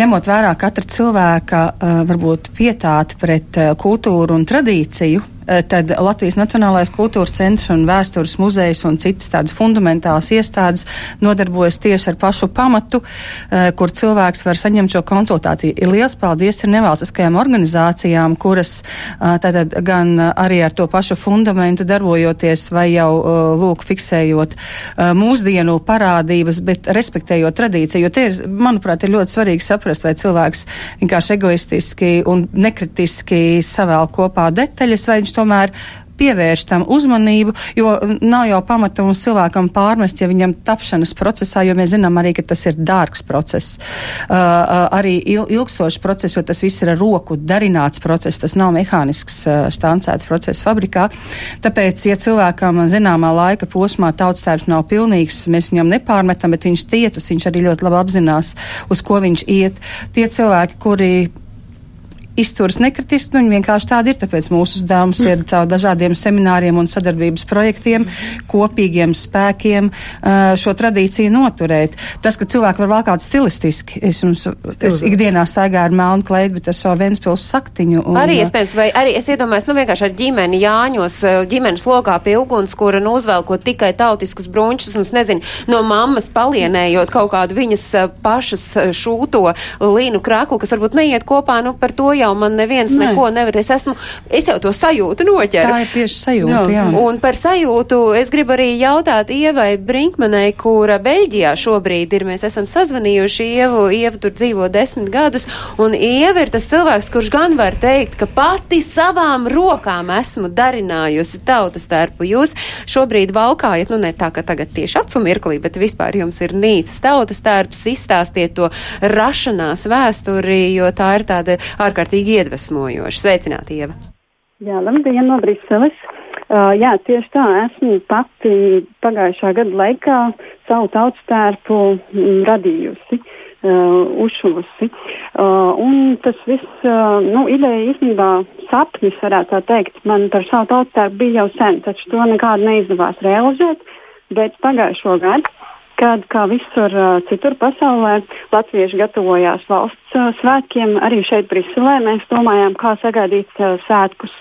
ņemot vērā katra cilvēka eh, varbūt pietāti pret kultūru un tradīciju, tad Latvijas Nacionālais kultūras centrs un vēstures muzejs un citas tādas fundamentālas iestādes nodarbojas tieši ar pašu pamatu, eh, kur cilvēks var saņemt šo konsultāciju. Ir liels paldies ir nevalstiskajām organizācijām, kuras eh, tātad gan arī ar to pašu fundamentu darbojoties vai jau lūk fiksējot mūsdienu parādības, bet respektējot tradīciju, jo te ir, manuprāt, ir ļoti svarīgi saprast, vai cilvēks vienkārši egoistiski un nekritiski savēl kopā detaļas, vai viņš tomēr pievērš tam uzmanību, jo nav jau pamata mums cilvēkam pārmest, ja viņam tapšanas procesā, jo mēs zinām arī, ka tas ir dārgs process, uh, uh, arī il ilgstošs process, jo tas viss ir ar roku darināts process, tas nav mehānisks uh, stancēts process fabrikā. Tāpēc, ja cilvēkam zināmā laika posmā tautstērps nav pilnīgs, mēs viņam nepārmetam, bet viņš tiecas, viņš arī ļoti labi apzinās, uz ko viņš iet. Tie cilvēki, kuri izturas nekritiski, nu, viņi vienkārši tādi ir. Tāpēc mūsu uzdevums ir caur dažādiem semināriem un sadarbības projektiem, kopīgiem spēkiem šo tradīciju noturēt. Tas, ka cilvēki var valkāt stilistiski, es jums es ikdienā staigāju ar melnu kleidu, bet ar savu Ventspils saktiņu. Un, arī iespējams, vai arī es iedomājos, nu vienkārši ar ģimeni Jāņos, ģimenes lokā pie uguns, kura nu uzvelkot tikai tautiskus brunčus, un es nezinu, no mammas palienējot kaut kādu viņas pašas šūto līnu krāklu, kas varbūt neiet kopā, nu par to jau jau man neviens ne. neko nevar. Es esmu, es jau to sajūtu noķeru. Tā ir tieši sajūta, jā. jā. Un par sajūtu es gribu arī jautāt Ievai Brinkmanai, kura Beļģijā šobrīd ir. Mēs esam sazvanījuši Ievu, Ieva tur dzīvo desmit gadus, un Ieva ir tas cilvēks, kurš gan var teikt, ka pati savām rokām esmu darinājusi tautas tērpu. Jūs šobrīd valkājat, nu ne tā, ka tagad tieši acu mirklī, bet vispār jums ir nīcas tautas tērps, izstāstiet to rašanās vēsturi, jo tā ir tāda ārkārtīgi ārkārtīgi iedvesmojoši. Sveicināti, Ieva! Jā, labdien no Briseles! Uh, jā, tieši tā, esmu pati pagājušā gada laikā savu tautstērpu mm, radījusi, uh, uzšuvusi. Uh, un tas viss, uh, nu, ideja īstenībā sapnis, varētu tā teikt, man par savu tautstērpu bija jau sen, taču to nekādu neizdevās realizēt, bet pagājušo gadu kad, kā visur citur pasaulē, latvieši gatavojās valsts svētkiem. Arī šeit, Briselē, mēs domājām, kā sagaidīt svētkus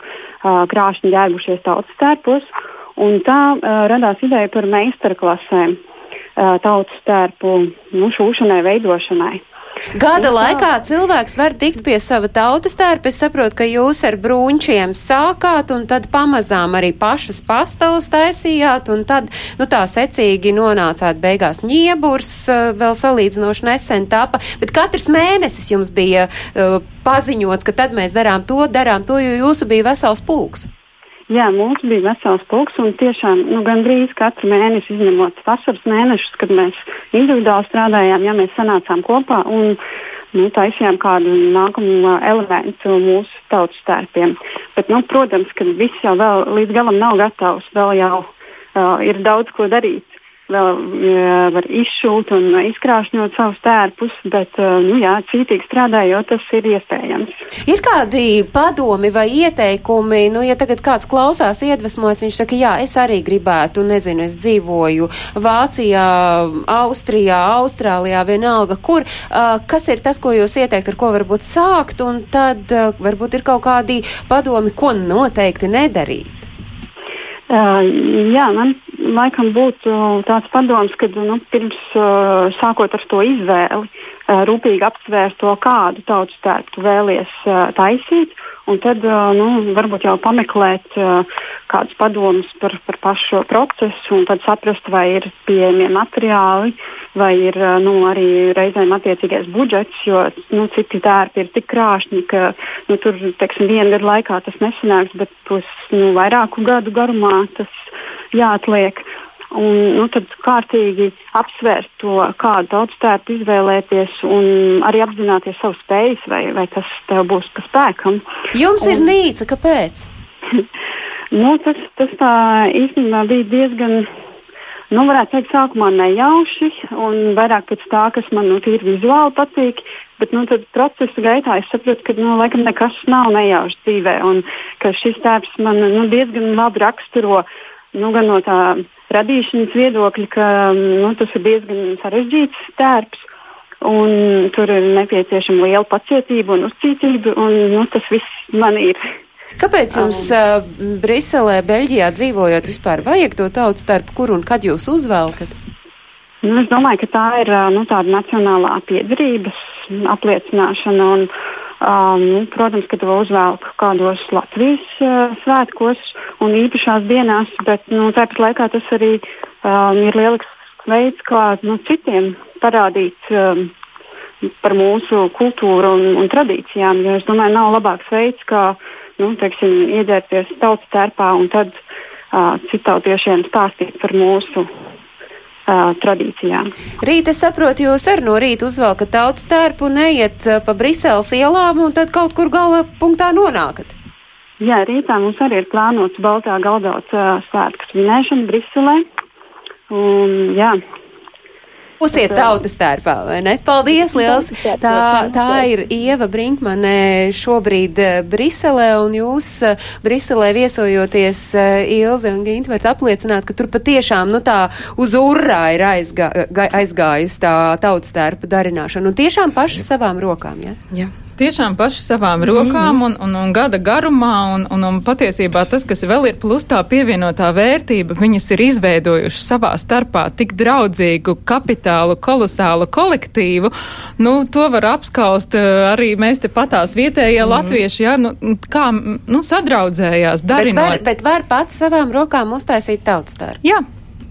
krāšņi ģērbušies tautas tērpos. Un tā radās ideja par meistarklasēm tautas tērpu nu, šūšanai, veidošanai. Gada laikā cilvēks var tikt pie sava tautas tērpa. Es saprotu, ka jūs ar brūņšiem sākāt un tad pamazām arī pašas pastalas taisījāt un tad, nu tā secīgi nonācāt beigās ņieburs, eh, vēl salīdzinoši nesen tapa, bet katrs mēnesis jums bija uh, paziņots, ka tad mēs darām to, darām to, jo jūsu bija vesels pulks. Jā, mums bija vesels pulks un tiešām nu, gandrīz katru mēnesi, izņemot vasaras mēnešus, kad mēs individuāli strādājām, ja mēs sanācām kopā un nu, taisījām kādu nākamo elementu mūsu tautas stērpiem. Bet, nu, protams, ka viss jau vēl līdz galam nav gatavs, vēl jau uh, ir daudz ko darīt vēl var izšūt un izkrāšņot savus tērpus, bet, nu jā, cītīgi strādājot, tas ir iespējams. Ir kādi padomi vai ieteikumi, nu, ja tagad kāds klausās iedvesmojas, viņš saka, jā, es arī gribētu, nezinu, es dzīvoju Vācijā, Austrijā, Austrālijā, vienalga, kur, kas ir tas, ko jūs ieteikt, ar ko varbūt sākt, un tad varbūt ir kaut kādi padomi, ko noteikti nedarīt. Jā, man laikam būtu tāds padoms, ka nu, pirms uh, sākot ar to izvēli, uh, rūpīgi apsvērt to, kādu tautas tērpu vēlies uh, taisīt, un tad uh, nu, varbūt jau pameklēt uh, kādus padomus par, par pašu procesu, un tad saprast, vai ir pieejamie materiāli, vai ir uh, nu, arī reizēm attiecīgais budžets, jo nu, citi tērpi ir tik krāšņi, ka nu, tur teiksim, viena gada laikā tas nesanāks, bet tos nu, vairāku gadu garumā tas jāatliek. Un, nu, tad kārtīgi apsvērt to, kādu tautas tērpu izvēlēties, un arī apzināties savas spējas, vai, vai tas tev būs pa spēkam. Jums un, ir nīca, kāpēc? nu, tas, tas tā īstenībā bija diezgan nu, varētu teikt, sākumā nejauši, un vairāk pēc tā, kas man nu, tīri vizuāli patīk. Bet nu, procesa gaitā es saprotu, ka nu, laikam nekas nav nejauši dzīvē, un ka šis tēps man nu, diezgan labi raksturo nu, gan no tā radīšanas viedokļa, ka nu, tas ir diezgan sarežģīts tērps. Un tur ir nepieciešama liela pacietība un uzticība, un nu, tas viss man ir Kāpēc jums uh, Briselē, Beļģijā dzīvojot vispār vajag to tautu starp kur un kad jūs uzvelkat? Nu, es domāju, ka tā ir uh, nu, tāda nacionālā piederības apliecināšana. Un, um, nu, protams, ka to uzvelk kādos Latvijas uh, svētkos un īpašās dienās, bet nu, tāpat laikā tas arī um, ir lielisks veids, kā nu, citiem parādīt um, par mūsu kultūru un, un tradīcijām. Jo es domāju, nav labāks veids, kā nu, teiksim, iedzērties tautas tērpā un tad uh, citautiešiem stāstīt par mūsu uh, tradīcijām. Rīt, es saprotu, jūs arī no rīta uzvelkat tautas tērpu un neiet pa Briseles ielām un tad kaut kur gala punktā nonākat. Jā, rītā mums arī ir plānots Baltā galdauts uh, svētku svinēšana Briselē. Un, jā, Būsiet tautas tērpā, vai ne? Paldies, liels! Tā, tā ir Ieva Brinkmane šobrīd eh, Briselē, un jūs eh, Briselē viesojoties eh, Ilze un Ginti varat apliecināt, ka tur patiešām, nu tā, uz urrā ir aizgā, aizgājusi tā tautas tērpa darināšana, un tiešām paši savām rokām, ja? Jā. Tiešām paši savām rokām un, un, un gada garumā, un, un, un patiesībā tas, kas vēl ir plus tā pievienotā vērtība, viņas ir izveidojuši savā starpā tik draudzīgu, kapitālu, kolosālu kolektīvu. Nu, to var apskaust eh, arī mēs te patās vietējie mm. latvieši, ja, nu, kā nu, sadraudzējās, Bet var, darinot. bet var pats savām rokām uztaisīt tautas tērpu. Jā,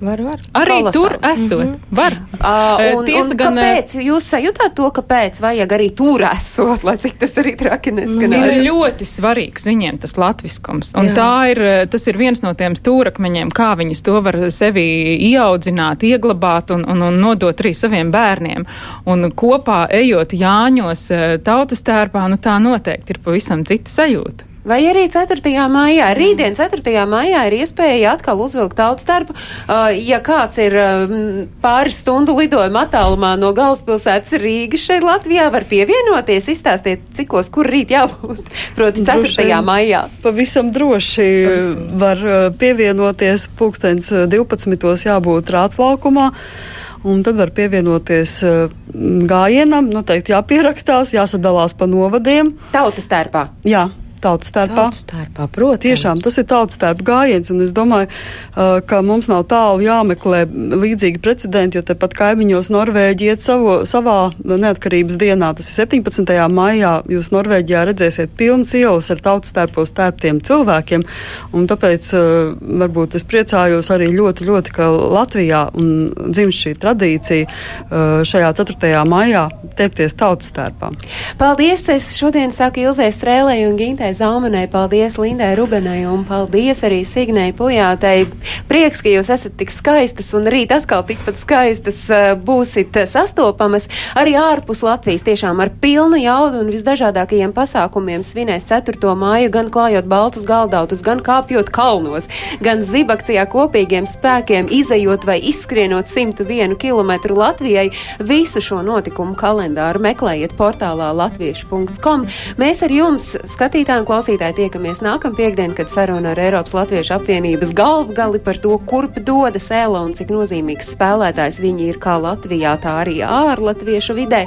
Var, var. arī Kolosāli. tur esot. Mm -hmm. Var. Uh, un, tiesa un gan, eh, kāpēc jūs sajūtāt to, kāpēc vajag arī tur esot, lai cik tas arī traki Ir neskanētu? ļoti svarīgs viņiem tas latviskums. Un Jā. tā ir, eh, tas ir viens no tiem stūrakmeņiem, kā viņas to var sevi ieaudzināt, ieglabāt un, un, un nodot arī saviem bērniem. Un kopā ejot Jāņos tautas tērpā, nu tā noteikti ir pavisam cita sajūta. Vai arī 4. maijā, rītdien 4. maijā ir iespēja atkal uzvilkt tautas starpu, uh, ja kāds ir um, pāris stundu lidojuma attālumā no galvaspilsētas Rīgas šeit Latvijā, var pievienoties, izstāstiet, cikos, kur rīt jābūt, proti 4. Droši maijā. Pavisam droši Pavisam. var uh, pievienoties pulkstens uh, 12. jābūt rātslaukumā. Un tad var pievienoties uh, gājienam, noteikti jāpierakstās, jāsadalās pa novadiem. Tautas starpā. Jā, tautas starpā. Tautas tērpā, protams. Tiešām tas ir tautas starp gājiens, un es domāju, ka mums nav tālu jāmeklē līdzīgi precedenti, jo tepat kaimiņos Norvēģi iet savo, savā neatkarības dienā. Tas ir 17. maijā. Jūs Norvēģijā redzēsiet pilnas ielas ar tautas starpos tērptiem cilvēkiem, un tāpēc varbūt es priecājos arī ļoti, ļoti, ka Latvijā un dzimst šī tradīcija šajā 4. maijā tērpties tautas starpā. Paldies! Es šodien saku Ilzai Strēlē un Gintai Zaumanai, paldies Lindai Rubenai un paldies arī Signai Pujātai. Prieks, ka jūs esat tik skaistas un rīt atkal tikpat skaistas eh, būsit sastopamas arī ārpus Latvijas tiešām ar pilnu jaudu un visdažādākajiem pasākumiem svinēs 4. māju, gan klājot baltus galdautus, gan kāpjot kalnos, gan zibakcijā kopīgiem spēkiem izējot vai izskrienot 101 km Latvijai. Visu šo notikumu kalendāru meklējiet portālā latviešu.com. Mēs ar jums, skatītāji un klausītāji, tiekamies nākamā piekdiena, kad saruna ar Eiropas Latviešu apvienības galvu gali par to, kurp dodas ēla un cik nozīmīgs spēlētājs viņi ir kā Latvijā, tā arī ārlatviešu vidē.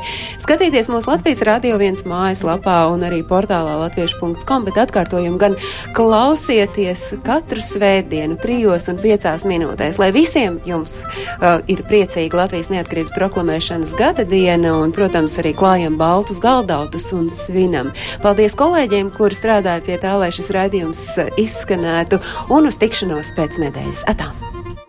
Skatieties mūsu Latvijas radio viens mājaslapā un arī portālā latviešu.com, bet atkārtojam gan klausieties katru svētdienu trijos un piecās minūtēs, lai visiem jums uh, ir priecīga Latvijas neatkarības proklamēšanas gada diena un, protams, arī klājam baltus galdautus un svinam. Paldies kolēģiem, kuri strādāja pie tā, lai šis raidījums uh, izskanētu un uz tikšanos pēc nedēļas. Atā!